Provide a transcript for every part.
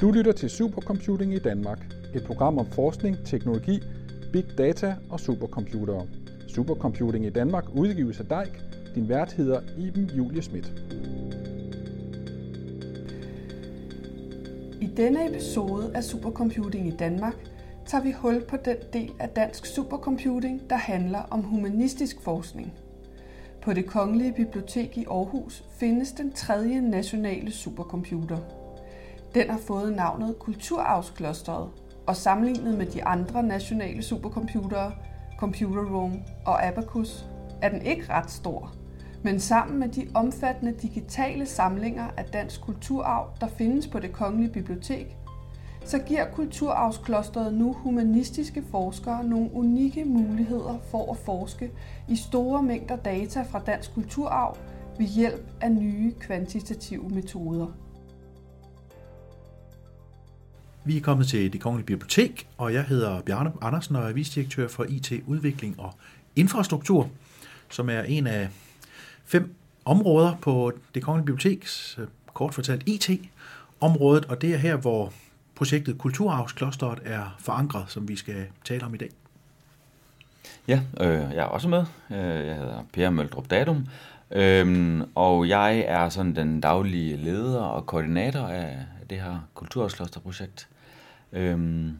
Du lytter til Supercomputing i Danmark, et program om forskning, teknologi, big data og supercomputere. Supercomputing i Danmark udgives af DEIK. Din vært hedder Iben Julie Schmidt. I denne episode af Supercomputing i Danmark tager vi hul på den del af dansk supercomputing, der handler om humanistisk forskning. På det Kongelige Bibliotek i Aarhus findes den tredje nationale supercomputer. Den har fået navnet Kulturarvsklosteret, og sammenlignet med de andre nationale supercomputere, Computer Room og Abacus, er den ikke ret stor. Men sammen med de omfattende digitale samlinger af dansk kulturarv, der findes på det Kongelige Bibliotek, så giver Kulturarvsklosteret nu humanistiske forskere nogle unikke muligheder for at forske i store mængder data fra dansk kulturarv ved hjælp af nye kvantitative metoder. Vi er kommet til det kongelige bibliotek, og jeg hedder Bjarne Andersen og er visdirektør for IT, udvikling og infrastruktur, som er en af fem områder på det kongelige biblioteks, øh, kort fortalt IT-området, og det er her, hvor projektet Kulturarvsklosteret er forankret, som vi skal tale om i dag. Ja, øh, jeg er også med. Øh, jeg hedder Per Møldrup Datum, øh, og jeg er sådan den daglige leder og koordinator af det her Kulturarvsklosterprojekt. Øhm,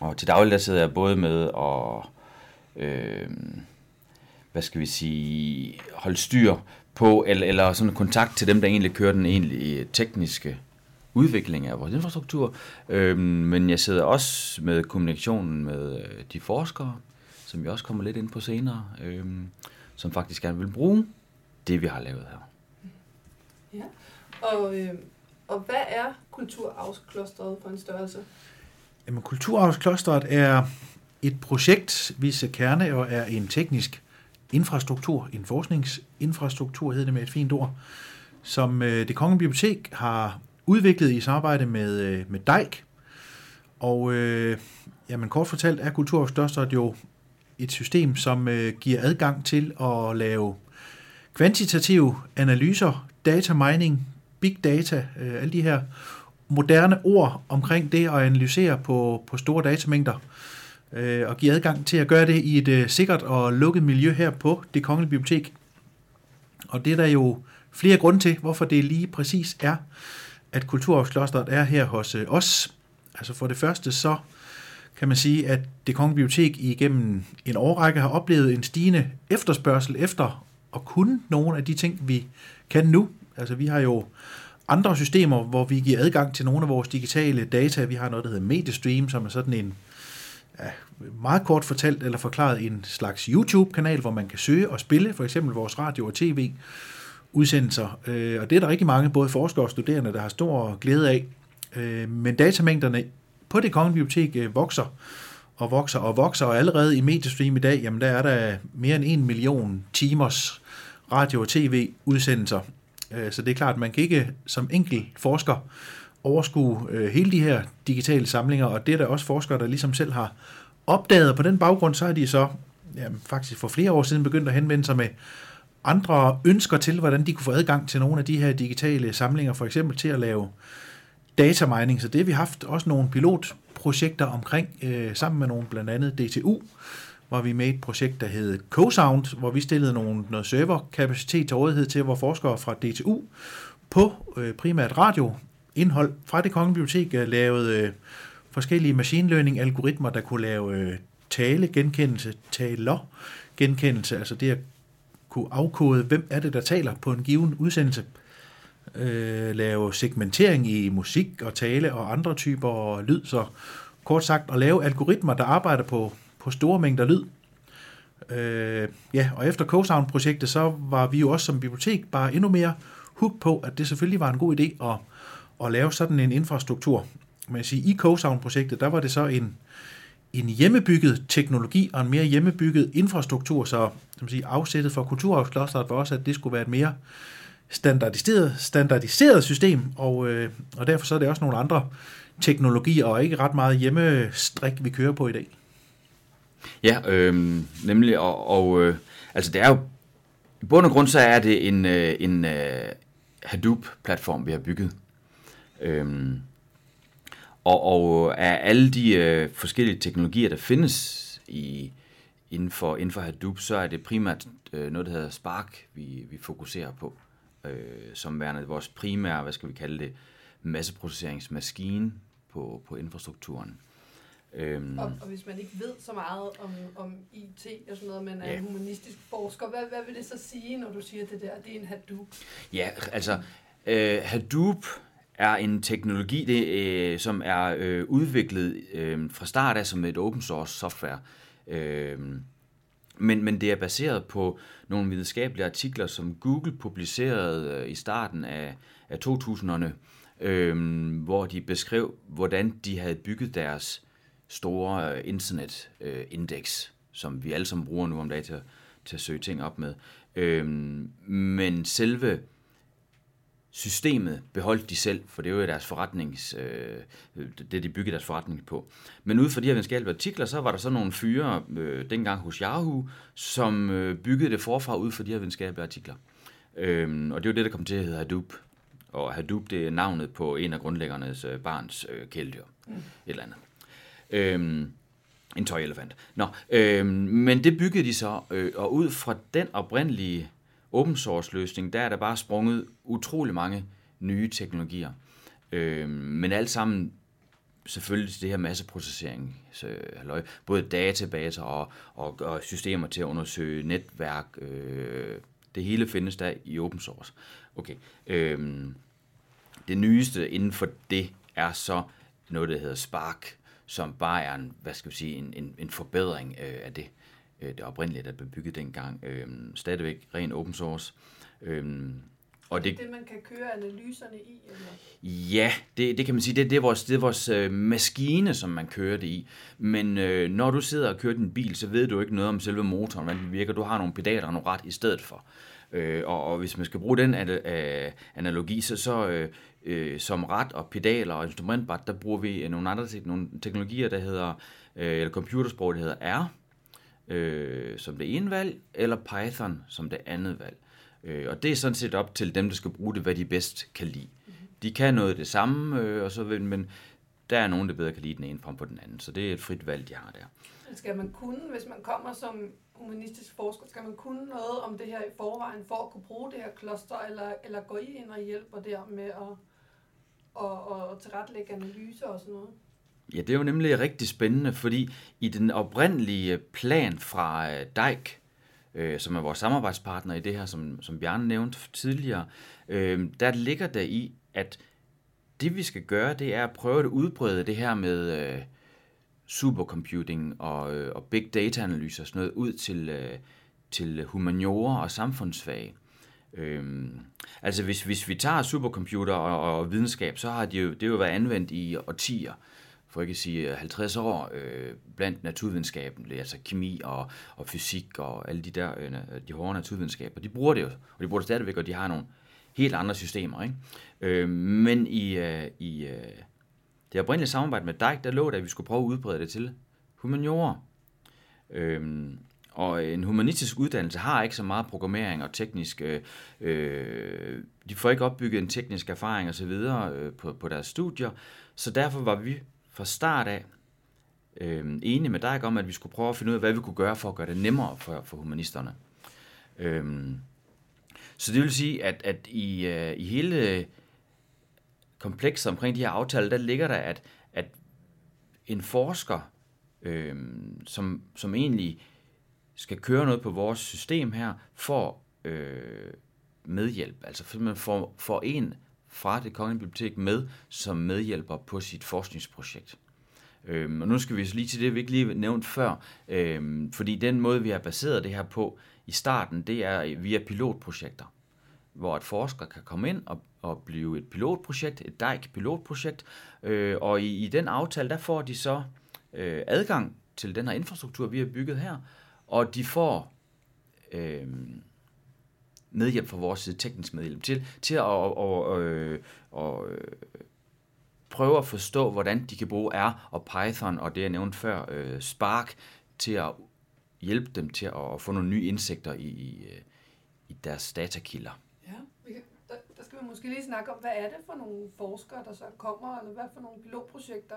og til daglig der sidder jeg både med og øhm, hvad skal vi sige, holde styr på, eller, eller sådan en kontakt til dem, der egentlig kører den egentlige øh, tekniske udvikling af vores infrastruktur, øhm, men jeg sidder også med kommunikationen med øh, de forskere, som vi også kommer lidt ind på senere, øhm, som faktisk gerne vil bruge det, vi har lavet her. Ja, og, øh, og hvad er Kulturarvsklosteret for en størrelse? Jamen, Kulturarvsklosteret er et projekt, hvis kerne og er en teknisk infrastruktur, en forskningsinfrastruktur hedder det med et fint ord, som øh, det Kongelige Bibliotek har udviklet i samarbejde med, øh, med DEIK. Og øh, jamen, kort fortalt er Kulturarvsklosteret jo et system, som øh, giver adgang til at lave kvantitative analyser, data mining, big data, øh, alle de her moderne ord omkring det at analysere på, på store datamængder, øh, og give adgang til at gøre det i et øh, sikkert og lukket miljø her på det kongelige bibliotek. Og det er der jo flere grunde til, hvorfor det lige præcis er, at Kulturarvsklosteret er her hos øh, os. Altså for det første så kan man sige, at det kongelige bibliotek igennem en årrække har oplevet en stigende efterspørgsel efter at kunne nogle af de ting, vi kan nu. Altså vi har jo andre systemer, hvor vi giver adgang til nogle af vores digitale data. Vi har noget, der hedder Mediestream, som er sådan en, ja, meget kort fortalt eller forklaret, en slags YouTube-kanal, hvor man kan søge og spille, for eksempel vores radio og tv udsendelser. Øh, og det er der rigtig mange, både forskere og studerende, der har stor glæde af. Øh, men datamængderne på det kongelige bibliotek øh, vokser og vokser og vokser, og allerede i Mediestream i dag, jamen der er der mere end en million timers radio- og tv-udsendelser. Øh, så det er klart, at man kan ikke som enkelt forsker overskue øh, hele de her digitale samlinger, og det er der også forskere, der ligesom selv har opdaget, på den baggrund, så er de så jamen, faktisk for flere år siden begyndt at henvende sig med andre ønsker til, hvordan de kunne få adgang til nogle af de her digitale samlinger, for eksempel til at lave datamining. Så det har vi haft også nogle pilotprojekter omkring, øh, sammen med nogle blandt andet DTU, var vi med et projekt, der hed CoSound, hvor vi stillede nogle, noget serverkapacitet til rådighed til vores forskere fra DTU på øh, primært radioindhold fra det kongelige bibliotek, øh, lavede øh, forskellige machine learning algoritmer, der kunne lave øh, tale genkendelse, taler genkendelse, altså det at kunne afkode, hvem er det, der taler på en given udsendelse. Øh, lave segmentering i musik og tale og andre typer lyd. Så kort sagt, at lave algoritmer, der arbejder på, på store mængder lyd. Øh, ja, og efter CoSound-projektet, så var vi jo også som bibliotek bare endnu mere hook på, at det selvfølgelig var en god idé at, at lave sådan en infrastruktur. Men sige, i CoSound-projektet, der var det så en, en hjemmebygget teknologi og en mere hjemmebygget infrastruktur, så som siger, afsættet for kulturarvsklosteret var også, at det skulle være et mere standardiseret, standardiseret system, og, øh, og derfor så er det også nogle andre teknologier, og ikke ret meget hjemmestrik, vi kører på i dag. Ja, øh, nemlig, og, og øh, altså det er jo, i bund og grund så er det en, øh, en øh, Hadoop-platform, vi har bygget. Øh, Og, og af alle de øh, forskellige teknologier, der findes i, inden, for, inden for Hadoop, så er det primært øh, noget, der hedder Spark, vi, vi fokuserer på, øh, som værende vores primære, hvad skal vi kalde det, masseprocesseringsmaskine på, på infrastrukturen. Øhm. Og, og hvis man ikke ved så meget om, om IT og sådan noget, men er ja. en humanistisk forsker, hvad, hvad vil det så sige, når du siger det der, det er en Hadoop? Ja, altså øh, Hadoop er en teknologi, det, øh, som er øh, udviklet øh, fra start af som et open source software. Øh, men, men det er baseret på nogle videnskabelige artikler, som Google publicerede øh, i starten af, af 2000'erne, øh, hvor de beskrev, hvordan de havde bygget deres store øh, internetindeks, øh, som vi alle sammen bruger nu om dagen til, til at søge ting op med. Øh, men selve systemet beholdt de selv, for det er jo deres forretnings, øh, det de byggede deres forretning på. Men ud fra de her videnskabelige artikler, så var der så nogle fyre øh, dengang hos Yahoo, som øh, byggede det forfra ud fra de her videnskabelige artikler. Øh, og det var det, der kom til at hedde Hadoop. Og Hadoop, det er navnet på en af grundlæggernes øh, barns øh, kæledyr. Mm. Et eller andet. Øhm, en tøjelefant. Nå, øhm, men det byggede de så, øh, og ud fra den oprindelige open source løsning, der er der bare sprunget utrolig mange nye teknologier. Øhm, men alt sammen selvfølgelig det her masseprocessering, så, halløj, både databaser og, og, og systemer til at undersøge netværk, øh, det hele findes der i open source. Okay. øhm, det nyeste inden for det er så noget, der hedder Spark, som bare er en, hvad skal vi sige, en, en, en forbedring øh, af det øh, der blev bygget dengang. Øh, stadigvæk ren open source. Øh, og det, det, man kan køre analyserne i? Eller? Ja, det, det kan man sige. Det, det er vores, det er vores øh, maskine, som man kører det i. Men øh, når du sidder og kører din bil, så ved du ikke noget om selve motoren, hvordan den virker. Du har nogle pedaler og nogle ret i stedet for. Øh, og, og hvis man skal bruge den øh, analogi, så, så øh, øh, som ret og pedaler og instrumentbræt, der bruger vi øh, nogle andre nogle teknologier, der hedder, øh, eller computersprog, der hedder R, øh, som det ene valg, eller Python som det andet valg. Øh, og det er sådan set op til dem, der skal bruge det, hvad de bedst kan lide. De kan noget det samme, øh, og så vil, men der er nogen, der bedre kan lide den ene frem på den anden. Så det er et frit valg, de har der. Skal man kunne, hvis man kommer som humanistisk forsker, skal man kunne noget om det her i forvejen, for at kunne bruge det her kloster, eller, eller gå I ind og hjælper der med at og, og tilrettelægge analyser og sådan noget? Ja, det er jo nemlig rigtig spændende, fordi i den oprindelige plan fra øh, Dijk, øh, som er vores samarbejdspartner i det her, som, som Bjarne nævnte tidligere, øh, der ligger der i, at det vi skal gøre, det er at prøve at udbrede det her med øh, supercomputing og, øh, og big data analyser og sådan noget ud til, øh, til humaniorer og samfundsfag. Øhm, altså hvis, hvis vi tager supercomputer og, og videnskab, så har de jo, det jo været anvendt i årtier for ikke at sige øh, 50 år, øh, blandt naturvidenskaben, altså kemi og, og fysik og alle de der, øh, de hårde naturvidenskaber. De bruger det jo, og de bruger det stadigvæk, og de har nogle helt andre systemer. Ikke? Øh, men i, øh, i øh, det oprindelige samarbejde med Dijk, der lå der, at vi skulle prøve at udbrede det til humaniorer. Øhm, og en humanistisk uddannelse har ikke så meget programmering og teknisk... Øh, øh, de får ikke opbygget en teknisk erfaring osv. Øh, på, på deres studier, så derfor var vi fra start af øh, enige med dig om, at vi skulle prøve at finde ud af, hvad vi kunne gøre for at gøre det nemmere for, for humanisterne. Øh, så det vil sige, at, at i, øh, i hele komplekser omkring de her aftaler, der ligger der, at, at en forsker, øh, som, som egentlig skal køre noget på vores system her, får øh, medhjælp. Altså man får, får en fra det kongelige bibliotek med som medhjælper på sit forskningsprojekt. Øhm, og nu skal vi lige til det, vi ikke lige nævnt før, øhm, fordi den måde, vi har baseret det her på i starten, det er via pilotprojekter, hvor et forsker kan komme ind og, og blive et pilotprojekt, et DIKE pilotprojekt, øh, og i, i den aftale, der får de så øh, adgang til den her infrastruktur, vi har bygget her, og de får øh, medhjælp fra vores side, teknisk medhjælp, til, til at og, og, øh, og, øh, prøve at forstå, hvordan de kan bruge R og Python, og det jeg nævnte før, øh, Spark, til at hjælpe dem til at få nogle nye indsigter i, i, øh, i deres datakilder. Vi måske lige snakke om, hvad er det for nogle forskere, der så kommer, eller hvad for nogle pilotprojekter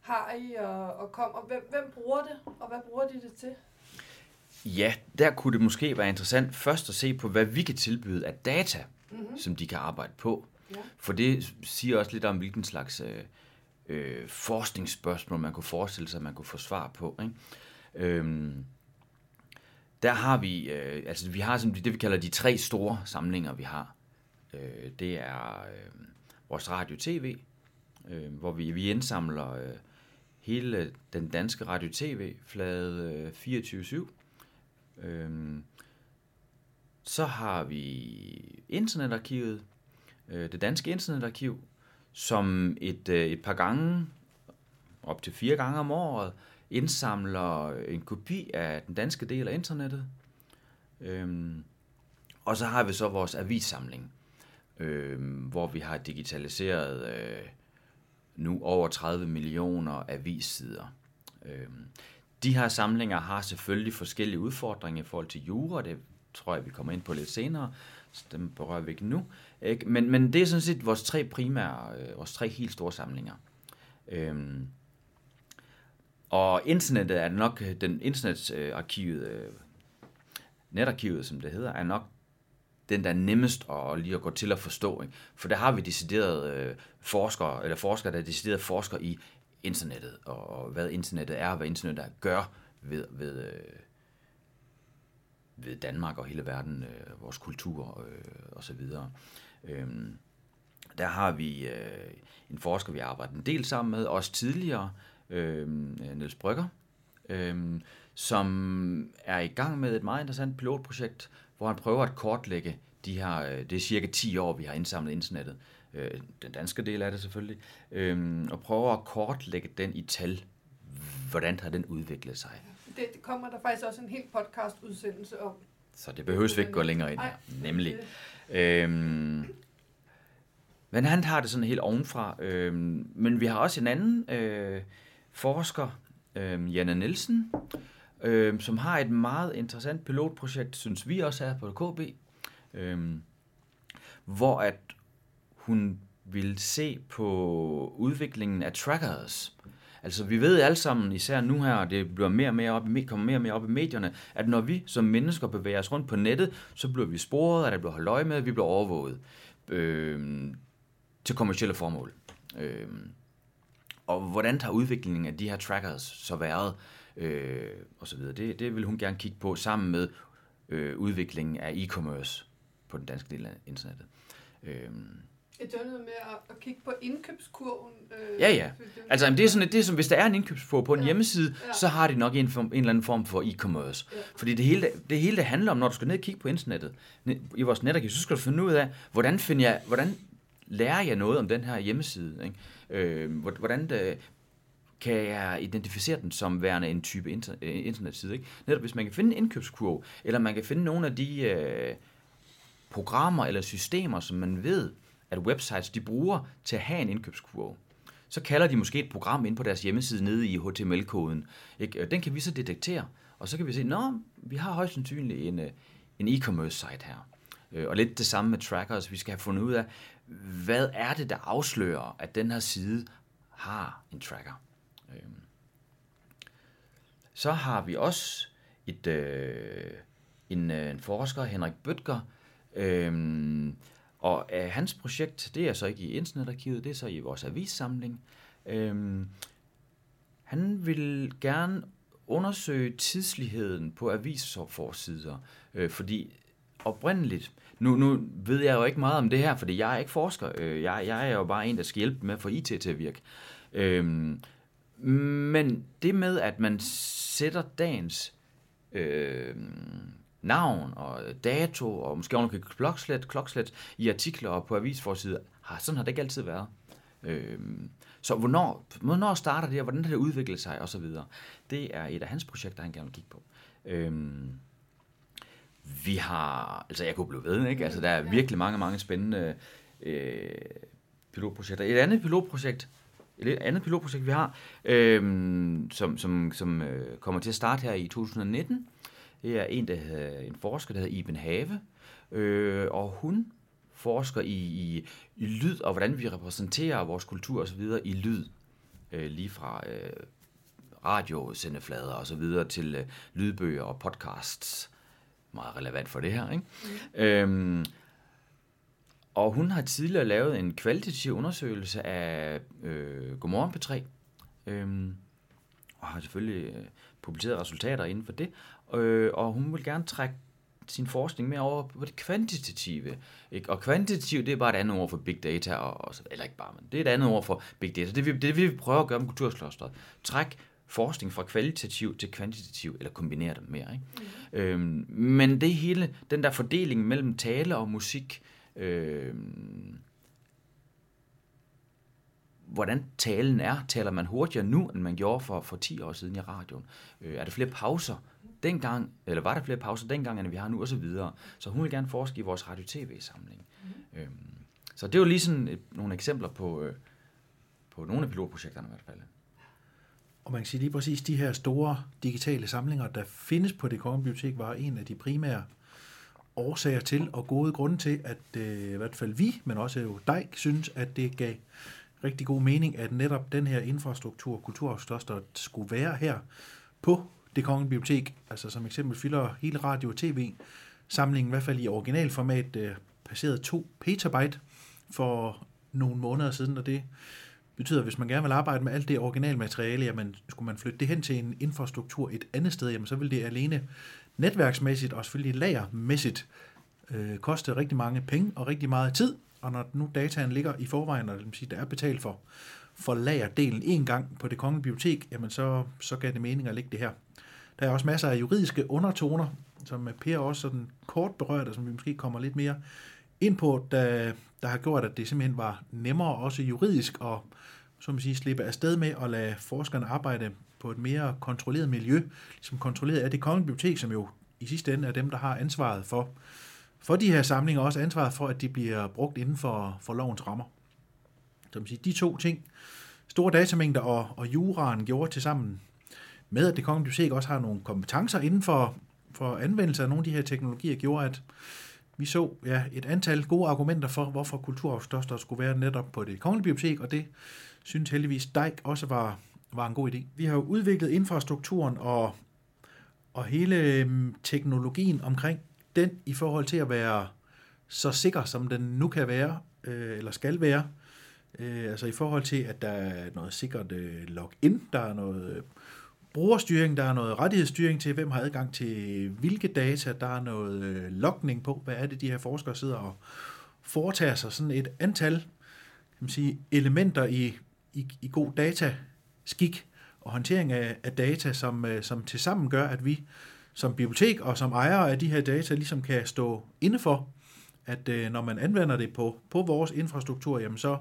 har I og, og kommer? Hvem, hvem bruger det, og hvad bruger de det til? Ja, der kunne det måske være interessant først at se på, hvad vi kan tilbyde af data, mm-hmm. som de kan arbejde på. Ja. For det siger også lidt om, hvilken slags øh, øh, forskningsspørgsmål man kunne forestille sig, at man kunne få svar på. Ikke? Øhm, der har vi, øh, altså vi har sådan det, vi kalder de tre store samlinger, vi har. Øh, det er øh, vores radio-tv, øh, hvor vi, vi indsamler øh, hele den danske radio-tv-flade øh, 24-7. Øh, så har vi internetarkivet, øh, det danske internetarkiv, som et, øh, et par gange, op til fire gange om året, indsamler en kopi af den danske del af internettet. Øhm, og så har vi så vores avissamling, øhm, hvor vi har digitaliseret øh, nu over 30 millioner avissider. Øh, de her samlinger har selvfølgelig forskellige udfordringer i forhold til jura, det tror jeg, vi kommer ind på lidt senere, så dem berører vi ikke nu. Ikke? Men, men det er sådan set vores tre primære, øh, vores tre helt store samlinger. Øhm, og internettet er nok, den internetarkivet, øh, netarkivet, som det hedder, er nok den, der er nemmest at lige at gå til at forstå. Ikke? For der har vi decideret øh, forskere, eller forskere, der er decideret forskere i internettet, og hvad internettet er, og hvad internettet gør ved, ved, øh, ved Danmark og hele verden, øh, vores kultur øh, og så videre. Øhm, der har vi øh, en forsker, vi arbejder en del sammen med, også tidligere, øh, Niels Brygger, øh, som er i gang med et meget interessant pilotprojekt, hvor han prøver at kortlægge de her, øh, det er cirka 10 år, vi har indsamlet internettet, øh, den danske del af det selvfølgelig, øh, og prøver at kortlægge den i tal. Hvordan har den udviklet sig? Det, det kommer der faktisk også en helt podcast udsendelse om. Så det behøves vi ikke gå længere ind her, nemlig. Øhm, men han har det sådan helt ovenfra. Øhm, men vi har også en anden øh, forsker, øh, Janne Nielsen, øh, som har et meget interessant pilotprojekt, synes vi også er på KB, øh, hvor at hun vil se på udviklingen af trackers. Altså vi ved alle sammen, især nu her, det bliver mere og mere op, kommer mere og mere op i medierne, at når vi som mennesker bevæger os rundt på nettet, så bliver vi sporet, at der bliver holdt øje med, at vi bliver overvåget øh, til kommersielle formål. Øh, og hvordan har udviklingen af de her trackers så været, øh, videre. Det, det vil hun gerne kigge på sammen med øh, udviklingen af e-commerce på den danske del af internettet. Øh, det er noget med at, at kigge på indkøbskurven. Øh, ja, ja. Altså, det er sådan, det er som, hvis der er en indkøbskurve på en ja. hjemmeside, ja. så har de nok en, form, en eller anden form for e-commerce. Ja. Fordi det hele, det hele det handler om, når du skal ned og kigge på internettet, i vores netarkiv, så skal du finde ud af, hvordan, finder jeg, hvordan lærer jeg noget om den her hjemmeside? Ikke? Øh, hvordan det, kan jeg identificere den som værende en type inter, øh, internetside. Ikke? Netop hvis man kan finde en indkøbskurve, eller man kan finde nogle af de øh, programmer eller systemer, som man ved, at websites de bruger til at have en indkøbskurve. Så kalder de måske et program ind på deres hjemmeside nede i HTML-koden. Ikke? Den kan vi så detektere, og så kan vi se, at vi har højst sandsynligt en, øh, en e-commerce site her. Øh, og lidt det samme med trackers. Vi skal have fundet ud af, hvad er det, der afslører, at den her side har en tracker. Øhm. Så har vi også et, øh, en, øh, en forsker, Henrik Bøtger, øh, og øh, hans projekt, det er så ikke i internetarkivet, det er så i vores avissamling. Øh, han vil gerne undersøge tidsligheden på avisforsider, øh, fordi oprindeligt, nu, nu ved jeg jo ikke meget om det her, fordi jeg er ikke forsker, øh, jeg, jeg er jo bare en, der skal hjælpe med at få IT til at virke. Øhm, men det med, at man sætter dagens øh, navn og dato, og måske også klokslet, klokslet i artikler og på avisforsider. Har, sådan har det ikke altid været. Øhm, så hvornår, hvornår starter det, og hvordan har det udviklet sig, og så videre. Det er et af hans projekter, han gerne vil kigge på. Øhm, vi har, altså jeg kunne blive ved, ikke? Altså der er virkelig mange, mange spændende øh, pilotprojekter. Et andet pilotprojekt, et andet pilotprojekt, vi har, øh, som, som, som øh, kommer til at starte her i 2019, det er en, der hedder, en forsker, der hedder Iben Have, øh, og hun forsker i, i, i lyd, og hvordan vi repræsenterer vores kultur osv. i lyd. Øh, lige fra øh, radiosendeflader og så videre til øh, lydbøger og podcasts. Meget relevant for det her, ikke? Mm. Øhm, og hun har tidligere lavet en kvalitativ undersøgelse af øh, Godmorgen P3, øhm, og har selvfølgelig øh, publiceret resultater inden for det. Øh, og hun vil gerne trække sin forskning mere over på det kvantitative. Ikke? Og kvantitativ, det er bare et andet ord for big data, og, og, eller ikke bare, men det er et andet ord for big data. Det det vil vi prøve at gøre med kulturklosteret. Træk forskning fra kvalitativ til kvantitativ, eller kombinere dem mere. Ikke? Mm. Øhm, men det hele, den der fordeling mellem tale og musik, øhm, hvordan talen er. Taler man hurtigere nu, end man gjorde for, for 10 år siden i radioen? Øh, er der flere pauser dengang, eller var der flere pauser dengang, end vi har nu, og så videre. Så hun vil gerne forske i vores radio-tv-samling. Mm. Øhm, så det er jo lige sådan et, nogle eksempler på, øh, på nogle af pilotprojekterne i hvert fald. Og man kan sige lige præcis, de her store digitale samlinger, der findes på det kongelige bibliotek, var en af de primære årsager til og gode grunde til, at øh, i hvert fald vi, men også jo dig, synes, at det gav rigtig god mening, at netop den her infrastruktur, kulturarvsklosteret, skulle være her på det kongelige bibliotek. Altså som eksempel fylder hele radio- og tv-samlingen, i hvert fald i originalformat, øh, passeret 2 petabyte for nogle måneder siden, og det betyder, at hvis man gerne vil arbejde med alt det originalmateriale, jamen skulle man flytte det hen til en infrastruktur et andet sted, jamen så vil det alene netværksmæssigt og selvfølgelig lagermæssigt øh, koste rigtig mange penge og rigtig meget tid, og når nu dataen ligger i forvejen, og sige, der er betalt for, for lagerdelen en gang på det kongelige bibliotek, jamen så, så gav det mening at lægge det her. Der er også masser af juridiske undertoner, som Per også sådan kort berørte, som vi måske kommer lidt mere ind på, der, der har gjort, at det simpelthen var nemmere også juridisk at som man siger, slippe afsted med at lade forskerne arbejde på et mere kontrolleret miljø, ligesom kontrolleret af det kongelige bibliotek, som jo i sidste ende er dem, der har ansvaret for, for de her samlinger, også ansvaret for, at de bliver brugt inden for, for lovens rammer. Så man siger, de to ting, store datamængder og, og juraen gjorde til sammen med, at det kongelige bibliotek også har nogle kompetencer inden for, for anvendelse af nogle af de her teknologier, gjorde, at vi så ja, et antal gode argumenter for, hvorfor kulturarvsklosteret skulle være netop på det kongelige bibliotek, og det synes heldigvis Dijk også var, var en god idé. Vi har jo udviklet infrastrukturen og, og hele mm, teknologien omkring den i forhold til at være så sikker, som den nu kan være, øh, eller skal være. Øh, altså i forhold til, at der er noget sikkert øh, login, der er noget øh, brugerstyring, der er noget rettighedsstyring til, hvem har adgang til hvilke data, der er noget øh, logning på, hvad er det, de her forskere sidder og foretager sig. Sådan et antal kan man sige, elementer i, i, i god skik og håndtering af, af data, som, øh, som til sammen gør, at vi som bibliotek og som ejere af de her data ligesom kan stå inde for, at øh, når man anvender det på, på vores infrastruktur, jamen så,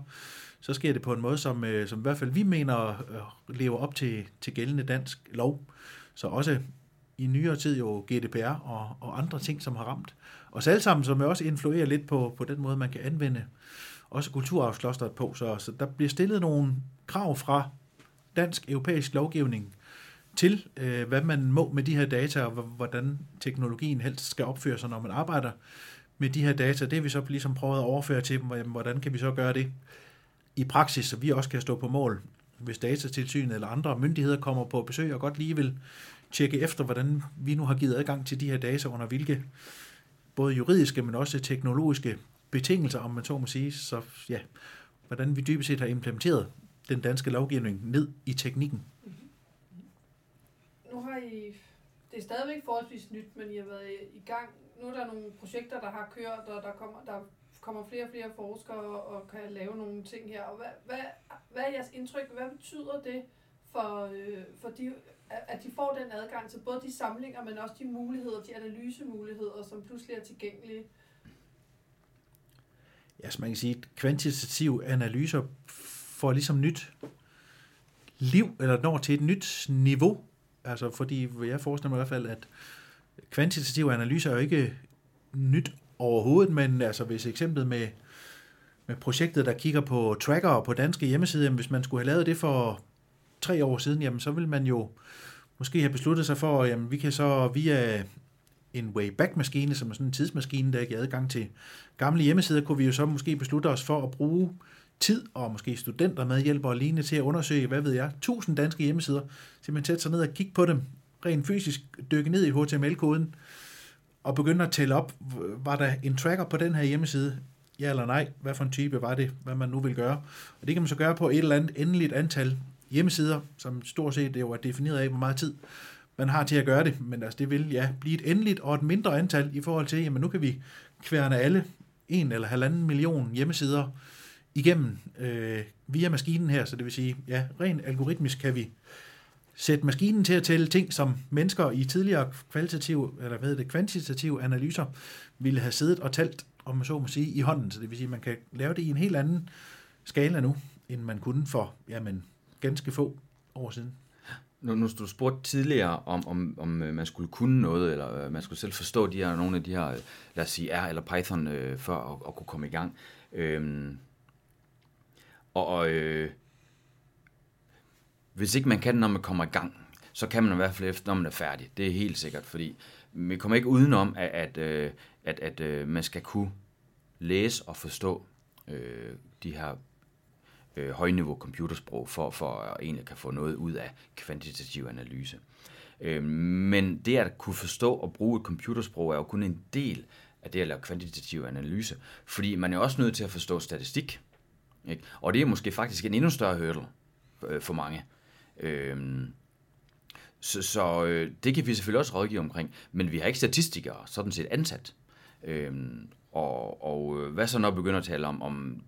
så sker det på en måde, som, øh, som i hvert fald vi mener øh, lever op til, til gældende dansk lov. Så også i nyere tid jo GDPR og, og andre ting, som har ramt os alle sammen, som også influerer lidt på, på den måde, man kan anvende også kulturarvsklosteret på. Så, så der bliver stillet nogle krav fra dansk europæisk lovgivning til, øh, hvad man må med de her data, og hvordan teknologien helst skal opføre sig, når man arbejder med de her data. Det har vi så ligesom prøvet at overføre til dem, hvordan kan vi så gøre det i praksis, så vi også kan stå på mål, hvis datatilsynet eller andre myndigheder kommer på besøg og godt lige vil tjekke efter, hvordan vi nu har givet adgang til de her data, under hvilke både juridiske, men også teknologiske betingelser, om man så må sige, så ja, hvordan vi dybest set har implementeret den danske lovgivning ned i teknikken. Nu har I, det er stadigvæk forholdsvis nyt, men I har været i gang. Nu er der nogle projekter, der har kørt, og der kommer, der kommer flere og flere forskere og kan lave nogle ting her. Og hvad, hvad, hvad er jeres indtryk? Hvad betyder det for, øh, for de, at de får den adgang til både de samlinger, men også de muligheder, de analysemuligheder, som pludselig er tilgængelige? Ja, så man kan sige, at kvantitative analyser får ligesom nyt liv, eller når til et nyt niveau. Altså, fordi jeg forestiller mig i hvert fald, at kvantitative analyser er jo ikke nyt overhovedet, men altså hvis eksemplet med, med projektet, der kigger på tracker på danske hjemmesider, jamen, hvis man skulle have lavet det for tre år siden, jamen så vil man jo måske have besluttet sig for, at jamen, vi kan så via en Wayback-maskine, som er sådan en tidsmaskine, der giver adgang til gamle hjemmesider, kunne vi jo så måske beslutte os for at bruge tid og måske studenter med hjælp og lignende til at undersøge, hvad ved jeg, 1000 danske hjemmesider, simpelthen sætte sig ned og kigge på dem, rent fysisk dykke ned i HTML-koden, og begynde at tælle op, var der en tracker på den her hjemmeside, ja eller nej, hvad for en type var det, hvad man nu vil gøre. Og det kan man så gøre på et eller andet endeligt antal hjemmesider, som stort set det jo er defineret af, hvor meget tid man har til at gøre det, men altså det vil ja blive et endeligt og et mindre antal i forhold til, jamen nu kan vi kværne alle en eller halvanden million hjemmesider igennem øh, via maskinen her, så det vil sige, ja, rent algoritmisk kan vi sætte maskinen til at tælle ting, som mennesker i tidligere kvalitative, eller hvad det, kvantitative analyser ville have siddet og talt, om man så må sige, i hånden. Så det vil sige, at man kan lave det i en helt anden skala nu, end man kunne for, jamen, ganske få år siden. Nu, nu du spurgte tidligere, om, om, om øh, man skulle kunne noget, eller øh, man skulle selv forstå de her, nogle af de her, øh, lad os sige R eller Python, øh, for at, at kunne komme i gang. Øhm, og og øh, hvis ikke man kan når man kommer i gang, så kan man i hvert fald efter, når man er færdig. Det er helt sikkert, fordi vi kommer ikke udenom, at, at, øh, at, at, at man skal kunne læse og forstå øh, de her øh, højniveau computersprog, for, for at egentlig kan få noget ud af kvantitativ analyse. Øh, men det at kunne forstå og bruge et computersprog er jo kun en del af det at lave kvantitativ analyse, fordi man er også nødt til at forstå statistik. Ikke? Og det er måske faktisk en endnu større hurdle øh, for mange. Øh, så så øh, det kan vi selvfølgelig også rådgive omkring, men vi har ikke statistikere sådan set ansat. Øhm, og, og øh, hvad så når vi begynder at tale om, om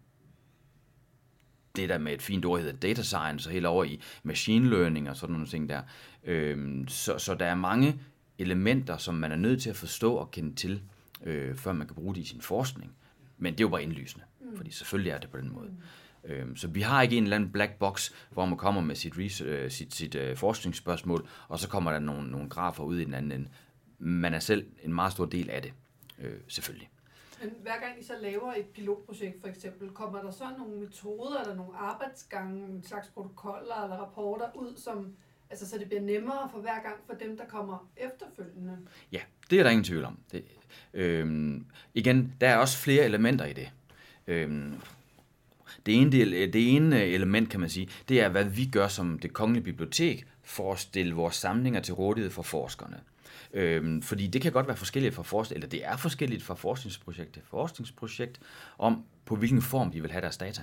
det der med et fint ord hedder data science, og helt over i machine learning og sådan nogle ting der. Øhm, så, så der er mange elementer, som man er nødt til at forstå og kende til, øh, før man kan bruge det i sin forskning. Men det er jo bare indlysende, mm. fordi selvfølgelig er det på den måde. Mm. Øhm, så vi har ikke en eller anden black box, hvor man kommer med sit, research, øh, sit, sit øh, forskningsspørgsmål, og så kommer der nogle, nogle grafer ud i den anden ende. Man er selv en meget stor del af det, øh, selvfølgelig. Men hver gang I så laver et pilotprojekt for eksempel, kommer der så nogle metoder eller nogle arbejdsgange, en slags protokoller eller rapporter ud, som, altså, så det bliver nemmere for hver gang for dem, der kommer efterfølgende? Ja, det er der ingen tvivl om. Det, øhm, igen, der er også flere elementer i det. Øhm, det ene, del, det ene øh, element, kan man sige, det er, hvad vi gør som det kongelige bibliotek for at stille vores samlinger til rådighed for forskerne. Øhm, fordi det kan godt være forskelligt fra forskning, eller det er forskelligt fra forskningsprojekt til forskningsprojekt, om på hvilken form de vil have deres data.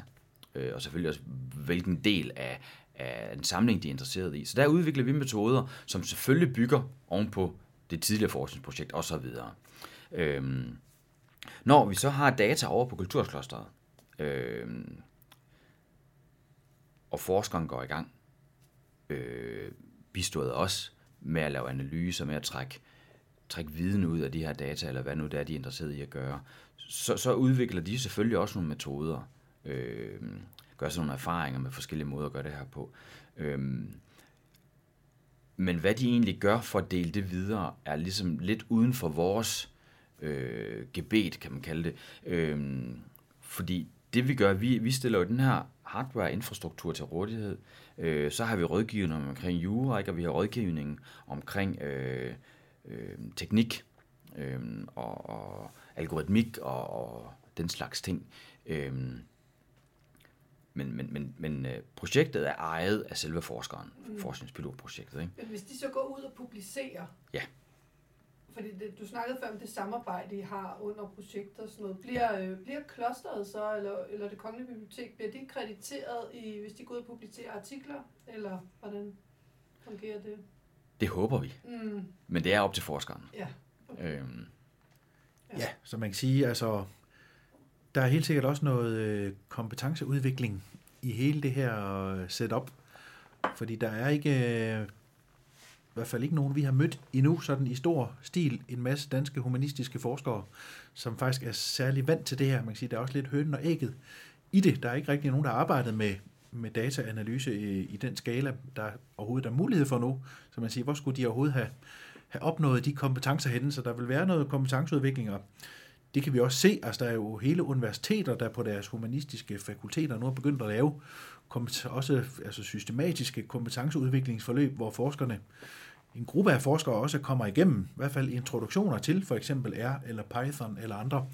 Øh, og selvfølgelig også, hvilken del af, af en samling, de er interesseret i. Så der udvikler vi metoder, som selvfølgelig bygger ovenpå det tidligere forskningsprojekt osv. Øhm, når vi så har data over på kulturklosteret, øhm, og forskeren går i gang, øh, bistået os med at lave analyser, med at trække, trække viden ud af de her data, eller hvad nu det er, de er interesseret i at gøre, så, så udvikler de selvfølgelig også nogle metoder, øh, gør sig nogle erfaringer med forskellige måder at gøre det her på. Øhm, men hvad de egentlig gør for at dele det videre, er ligesom lidt uden for vores øh, gebet, kan man kalde det. Øhm, fordi det vi gør, vi, vi stiller jo den her hardware-infrastruktur til rådighed. Øh, så har vi rådgivning omkring jura, ikke? og vi har rådgivning omkring øh, øh, teknik øh, og, og algoritmik og, og den slags ting. Øh, men, men, men, men øh, projektet er ejet af selve forskeren, mm. forskningspilotprojektet. Ikke? Men hvis de så går ud og publicerer, ja fordi det, du snakkede før om det samarbejde, I har under projekter og sådan noget. Bliver, øh, bliver klosteret så, eller, eller det kongelige bibliotek, bliver de krediteret, i, hvis de går ud og publicerer artikler, eller hvordan fungerer det? Det håber vi. Mm. Men det er op til forskeren. Ja. Okay. Øhm. Ja. ja, så man kan sige, altså, der er helt sikkert også noget øh, kompetenceudvikling i hele det her øh, setup, fordi der er ikke... Øh, I hvert fald ikke nogen, vi har mødt endnu, sådan i stor stil, en masse danske humanistiske forskere, som faktisk er særlig vant til det her. Man kan sige, der er også lidt hønen og ægget i det. Der er ikke rigtig nogen, der har arbejdet med, med dataanalyse i, i den skala, der overhovedet er mulighed for nu. Så man siger, hvor skulle de overhovedet have, have opnået de kompetencer henne? Så der vil være noget kompetenceudvikling, og det kan vi også se. Altså, der er jo hele universiteter, der på deres humanistiske fakulteter nu har begyndt at lave også altså systematiske kompetenceudviklingsforløb, hvor forskerne en gruppe af forskere også kommer igennem, i hvert fald introduktioner til for eksempel R eller Python eller andre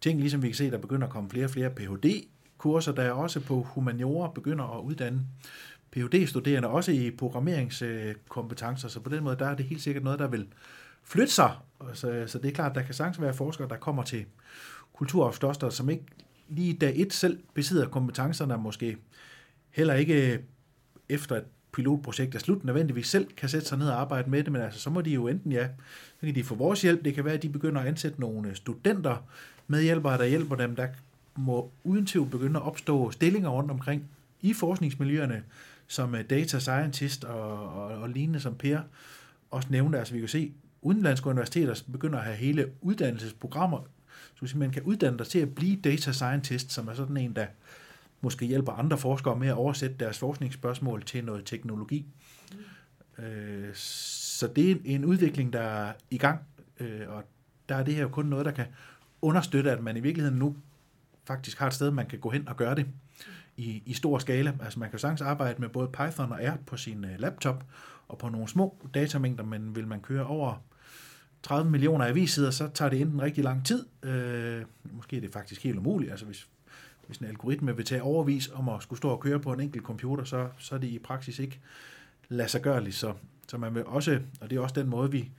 ting, ligesom vi kan se, der begynder at komme flere og flere Ph.D.-kurser, der er også på humaniora begynder at uddanne Ph.D.-studerende, også i programmeringskompetencer, så på den måde, der er det helt sikkert noget, der vil flytte sig. Og Så, så det er klart, at der kan sagtens være forskere, der kommer til kulturarvsklosteret, som ikke lige dag et selv besidder kompetencerne, måske heller ikke øh, efter et pilotprojekt er slut, nødvendigvis selv kan sætte sig ned og arbejde med det, men altså, så må de jo enten, ja, så kan de få vores hjælp, det kan være, at de begynder at ansætte nogle øh, studenter, medhjælpere, der hjælper dem, der må uden tvivl begynde at opstå stillinger rundt omkring i forskningsmiljøerne, som øh, data scientist og, og, og lignende, som Per også nævnte. Altså vi kan se, udenlandske universiteter begynder at have hele uddannelsesprogrammer, så man kan uddanne dig til at blive data scientist, som er sådan en, der måske hjælper andre forskere med at oversætte deres forskningsspørgsmål til noget teknologi. Mm. Så det er en udvikling, der er i gang, øh, og der er det her jo kun noget, der kan understøtte, at man i virkeligheden nu faktisk har et sted, man kan gå hen og gøre det i, i stor skala. Altså man kan sagtens arbejde med både Python og R på sin øh, laptop og på nogle små datamængder, men vil man køre over 30 millioner avissider, så tager det enten rigtig lang tid. Øh, måske er det faktisk helt umuligt. Altså hvis, hvis en algoritme vil tage overvis om at skulle stå og køre på en enkelt computer, så, så er det i praksis ikke lade sig gøre Så, så man vil også, og det er også den måde, vi,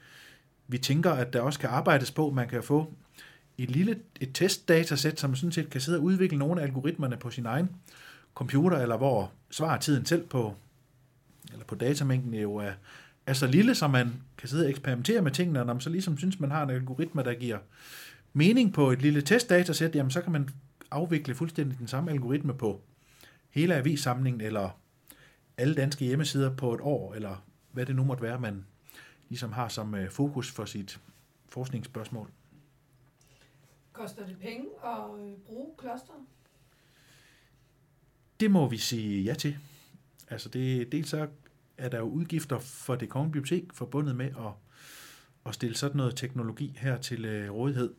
vi tænker, at der også kan arbejdes på. Man kan få et lille et testdatasæt, som sådan set kan sidde og udvikle nogle af algoritmerne på sin egen computer, eller hvor svartiden selv på, eller på datamængden jo er, er så lille, så man kan sidde og eksperimentere med tingene, og når man så ligesom synes, man har en algoritme, der giver mening på et lille testdatasæt, jamen så kan man afvikle fuldstændig den samme algoritme på hele avissamlingen, eller alle danske hjemmesider på et år, eller hvad det nu måtte være, man ligesom har som øh, fokus for sit forskningsspørgsmål. Koster det penge at øh, bruge klosteret? Det må vi sige ja til. Altså det, dels så er der jo udgifter for det kongelige bibliotek forbundet med at, at stille sådan noget teknologi her til øh, rådighed.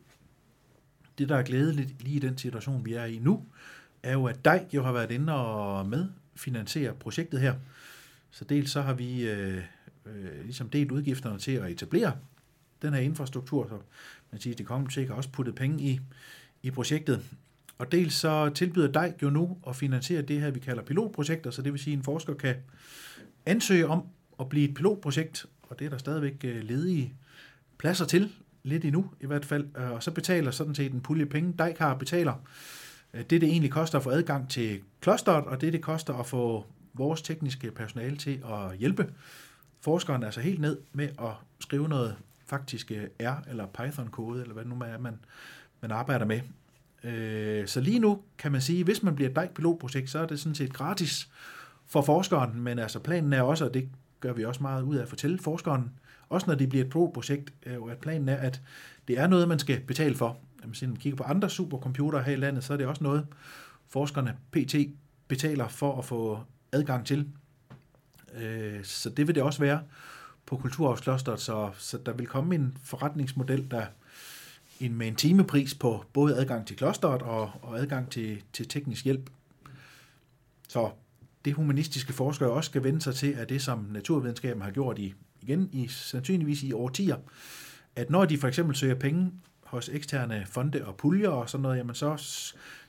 Det, der er glædeligt lige i den situation, vi er i nu, er jo, at dig jo har været inde og medfinansiere projektet her. Så dels så har vi øh, øh, ligesom delt udgifterne til at etablere den her infrastruktur, så man siger, at det kongelige bibliotek har også puttet penge i, i projektet. Og dels så tilbyder dig jo nu at finansiere det her, vi kalder pilotprojekter, så det vil sige, at en forsker kan ansøge om at blive et pilotprojekt, og det er der stadigvæk øh, ledige pladser til, lidt endnu i hvert fald, øh, og så betaler sådan set en pulje penge, Dejkar betaler øh, det, det egentlig koster at få adgang til klosteret, og det, det koster at få vores tekniske personale til at hjælpe forskeren altså helt ned med at skrive noget faktisk R- eller Python-kode, eller hvad nu er, man, man arbejder med. Så lige nu kan man sige, hvis man bliver et pilotprojekt, så er det sådan set gratis for forskeren, men altså planen er også, og det gør vi også meget ud af at fortælle forskeren, også når det bliver et pro-projekt, at planen er, at det er noget, man skal betale for. Hvis man kigger på andre supercomputere her i landet, så er det også noget, forskerne PT betaler for at få adgang til. Øh, så det vil det også være på Kulturarvsklosteret, så, så der vil komme en forretningsmodel, der en, med en timepris på både adgang til klosteret og, og adgang til, til teknisk hjælp. Så det humanistiske forskere også skal vende sig til, er det, som naturvidenskaben har gjort i, igen i sandsynligvis i årtier, at når de for eksempel søger penge hos eksterne fonde og puljer og sådan noget, jamen så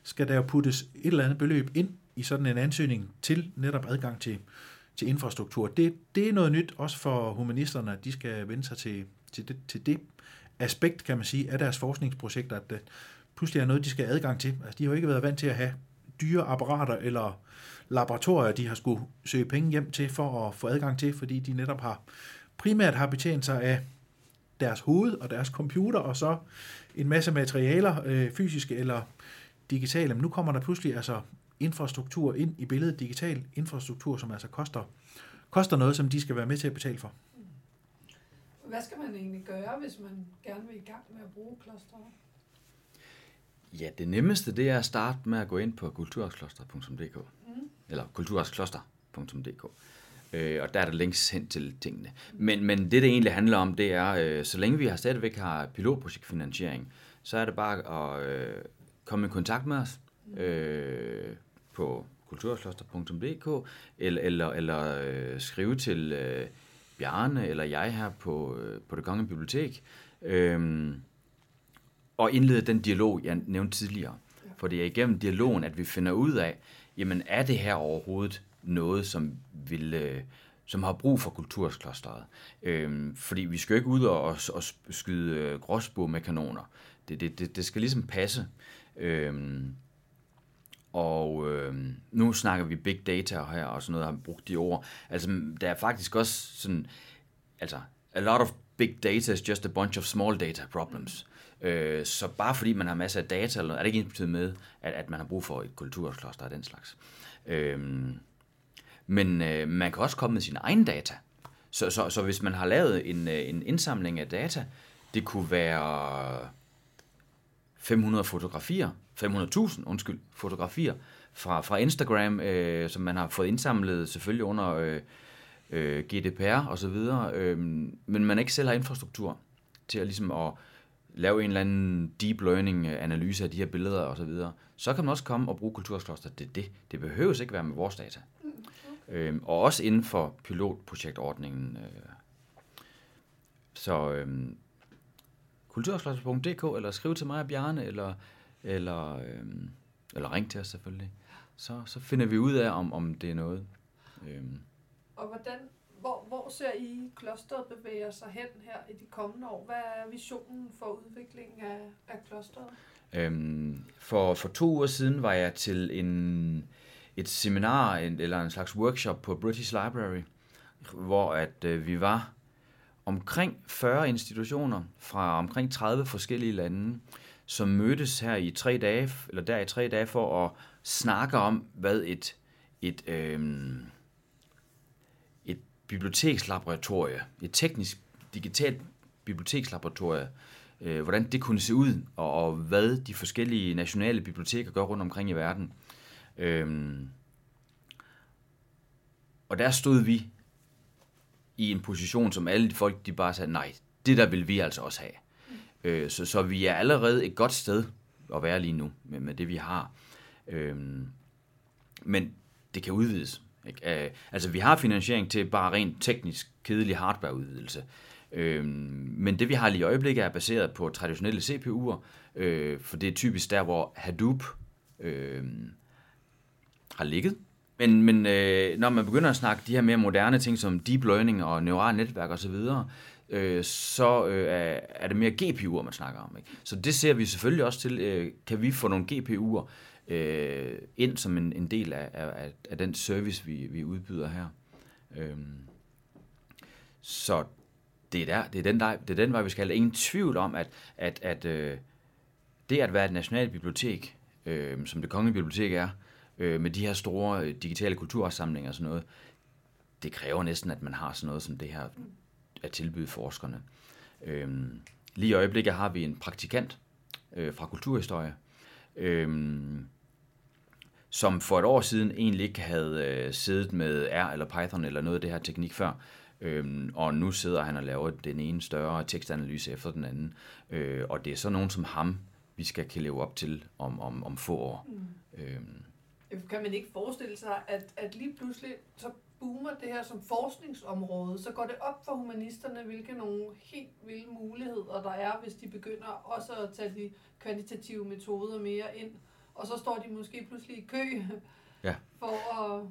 skal der jo puttes et eller andet beløb ind i sådan en ansøgning til netop adgang til, til infrastruktur. Det, det er noget nyt også for humanisterne, at de skal vende sig til, til, det, til det aspekt, kan man sige, af deres forskningsprojekter, at det pludselig er noget, de skal have adgang til. Altså, de har jo ikke været vant til at have dyre apparater eller laboratorier, de har skulle søge penge hjem til for at få adgang til, fordi de netop har primært har betjent sig af deres hoved og deres computer, og så en masse materialer, øh, fysiske eller digitale. Men nu kommer der pludselig altså infrastruktur ind i billedet, digital infrastruktur, som altså koster, koster noget, som de skal være med til at betale for. Hvad skal man egentlig gøre, hvis man gerne vil i gang med at bruge klosteret? Ja, det nemmeste det er at starte med at gå ind på kulturarvskloster.dk mm. eller kulturarvskloster.dk øh, og der er der links hen til tingene. Men, men det, det egentlig handler om, det er, øh, så længe vi har stadigvæk har pilotprojektfinansiering, så er det bare at øh, komme i kontakt med os øh, på kulturkloster.dk eller, eller, eller øh, skrive til øh, Bjarne eller jeg her på, øh, på det Kongelige Bibliotek, øh, og indlede den dialog, jeg nævnte tidligere. For det er igennem dialogen, at vi finder ud af, jamen er det her overhovedet noget, som vil... Øh, som har brug for kultursklosteret. Øhm, fordi vi skal jo ikke ud og, og, og skyde øh, gråsbog med kanoner. Det, det, det, det skal ligesom passe. Øhm, og øhm, nu snakker vi big data her og sådan noget, har brugt de ord. Altså, der er faktisk også sådan, altså, a lot of big data is just a bunch of small data problems. Øh, så bare fordi man har masser af data, eller noget, er det ikke ens med, at, at man har brug for et kulturkloster af den slags. Øhm, men øh, man kan også komme med sine egne data. Så, så, så hvis man har lavet en, øh, en indsamling af data, det kunne være 500 fotografier, 500.000, undskyld, fotografier fra, fra Instagram, øh, som man har fået indsamlet selvfølgelig under øh, øh, GDPR og så videre, øh, men man ikke selv har infrastruktur til at ligesom at lave en eller anden deep learning analyse af de her billeder og så videre, så kan man også komme og bruge kulturskloster. Det, det, det behøves ikke være med vores data. Øh, og også inden for pilotprojektordningen. Øh. Så øh, kulturslottet.dk, eller skriv til mig og Bjarne, eller, eller, øh, eller ring til os selvfølgelig. Så, så finder vi ud af, om, om det er noget. Øh. Og hvordan, hvor, hvor ser I klosteret bevæger sig hen her i de kommende år? Hvad er visionen for udviklingen af, af klosteret? Øhm, for, for to uger siden var jeg til en, et seminar en, eller en slags workshop på British Library, hvor at øh, vi var omkring 40 institutioner fra omkring 30 forskellige lande, som mødtes her i tre dage, eller der i tre dage for at snakke om, hvad et, et, øh, bibliotekslaboratorie, et teknisk digitalt bibliotekslaboratorie, øh, hvordan det kunne se ud, og, og hvad de forskellige nationale biblioteker gør rundt omkring i verden. Øhm, og der stod vi i en position, som alle de folk, de bare sagde, nej, det der vil vi altså også have. Mm. Øh, så, så vi er allerede et godt sted at være lige nu, med, med det vi har. Øhm, men det kan udvides. Ikke? Øh, altså vi har finansiering til bare rent teknisk kedelig hardwareudvidelse. Øh, men det vi har lige i øjeblikket er baseret på traditionelle CPU'er, øh, for det er typisk der, hvor Hadoop øh, har ligget. Men, men øh, når man begynder at snakke de her mere moderne ting som deep learning og neurale netværk osv., så, øh, så øh, er det mere GPU'er, man snakker om. Ikke? Så det ser vi selvfølgelig også til. Øh, kan vi få nogle GPU'er øh, ind som en, en del af, af, af den service, vi, vi udbyder her? Øhm, så det er, der, det, er den, der, det er den vej, vi skal have. Ingen tvivl om, at, at, at øh, det at være et nationalt bibliotek, øh, som det kongelige bibliotek er, øh, med de her store øh, digitale kultursamlinger og sådan noget, det kræver næsten, at man har sådan noget som det her at tilbyde forskerne. Øh, lige i øjeblikket har vi en praktikant øh, fra kulturhistorie, øh, som for et år siden egentlig ikke havde øh, siddet med R eller Python eller noget af det her teknik før, Øhm, og nu sidder han og laver den ene større tekstanalyse efter den anden. Øh, og det er så nogen som ham, vi skal kan leve op til om, om, om få år. Mm. Øhm, kan man ikke forestille sig, at, at lige pludselig så boomer det her som forskningsområde, så går det op for humanisterne, hvilke nogle helt vilde muligheder der er, hvis de begynder også at tage de kvantitative metoder mere ind. Og så står de måske pludselig i kø ja. for at...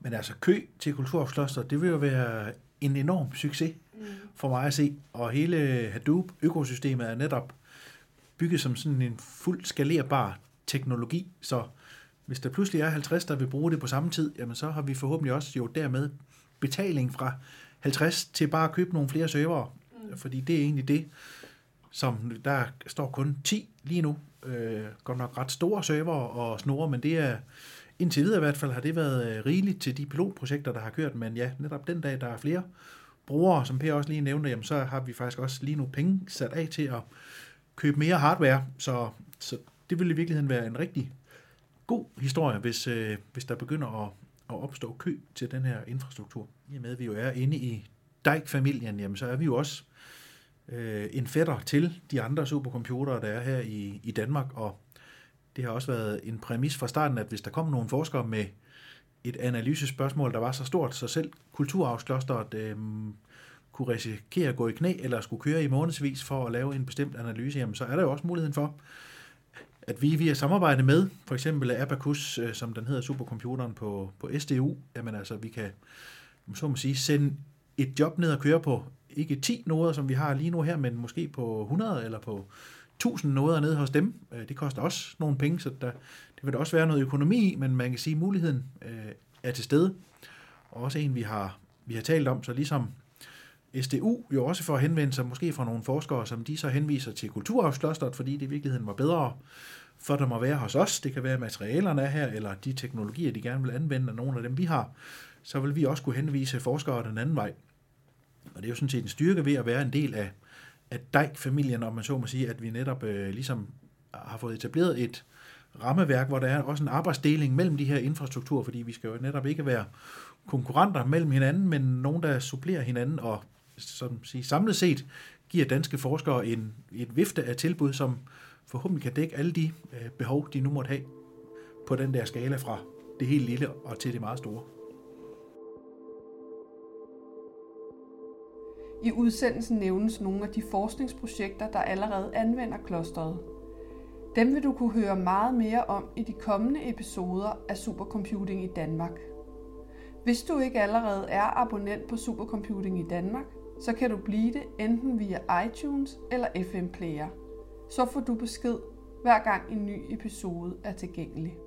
Men altså kø til Kulturarvskloster, det vil jo være en enorm succes mm. for mig at se. Og hele Hadoop-økosystemet er netop bygget som sådan en fuldt skalerbar teknologi, så hvis der pludselig er 50, der vil bruge det på samme tid, jamen så har vi forhåbentlig også jo dermed betaling fra 50 til bare at købe nogle flere servere. Mm. Fordi det er egentlig det, som der står kun 10 lige nu. Øh, godt nok ret store server og snore, men det er indtil videre i hvert fald har det været øh, rigeligt til de pilotprojekter, der har kørt. Men ja, netop den dag, der er flere brugere, som Per også lige nævnte, jamen så har vi faktisk også lige nu penge sat af til at købe mere hardware. Så, så det ville i virkeligheden være en rigtig god historie, hvis, øh, hvis der begynder at, at opstå kø til den her infrastruktur. I og med, at vi jo er inde i Dijk-familien, jamen så er vi jo også øh, Øh, en fætter til de andre supercomputere, der er her i, i Danmark, og det har også været en præmis fra starten, at hvis der kommer nogle forskere med et analysespørgsmål, der var så stort, så selv kulturarvsklosteret øh, kunne risikere at gå i knæ, eller skulle køre i månedsvis for at lave en bestemt analyse, jamen så er der jo også muligheden for, at vi via samarbejde med for eksempel Abacus, øh, som den hedder supercomputeren på, på SDU, jamen altså vi kan så må sige, sende et job ned og køre på ikke 10 noder, som vi har lige nu her, men måske på 100 eller på 1000 noder nede hos dem. Øh, det koster også nogle penge, så der, det vil der også være noget økonomi i, men man kan sige, at muligheden øh, er til stede. Og også en, vi har, vi har talt om, så ligesom SDU jo også får henvendt sig måske fra nogle forskere, som de så henviser til Kulturarvsklosteret, fordi det i virkeligheden var bedre for dem at være hos os. Det kan være, at materialerne er her, eller de teknologier, de gerne vil anvende, og nogle af dem, vi har. Så vil vi også kunne henvise forskere den anden vej. Og det er jo sådan set en styrke ved at være en del af, af Dijk-familien, om man så må sige, at vi netop øh, ligesom har fået etableret et rammeværk, hvor der er også en arbejdsdeling mellem de her infrastrukturer, fordi vi skal jo netop ikke være konkurrenter mellem hinanden, men nogen, der supplerer hinanden og som sige, samlet set giver danske forskere en, et vifte af tilbud, som forhåbentlig kan dække alle de øh, behov, de nu måtte have på den der skala fra det helt lille og til det meget store. I udsendelsen nævnes nogle af de forskningsprojekter, der allerede anvender klosteret. Dem vil du kunne høre meget mere om i de kommende episoder af Supercomputing i Danmark. Hvis du ikke allerede er abonnent på Supercomputing i Danmark, så kan du blive det enten via iTunes eller FM Player. Så får du besked hver gang en ny episode er tilgængelig.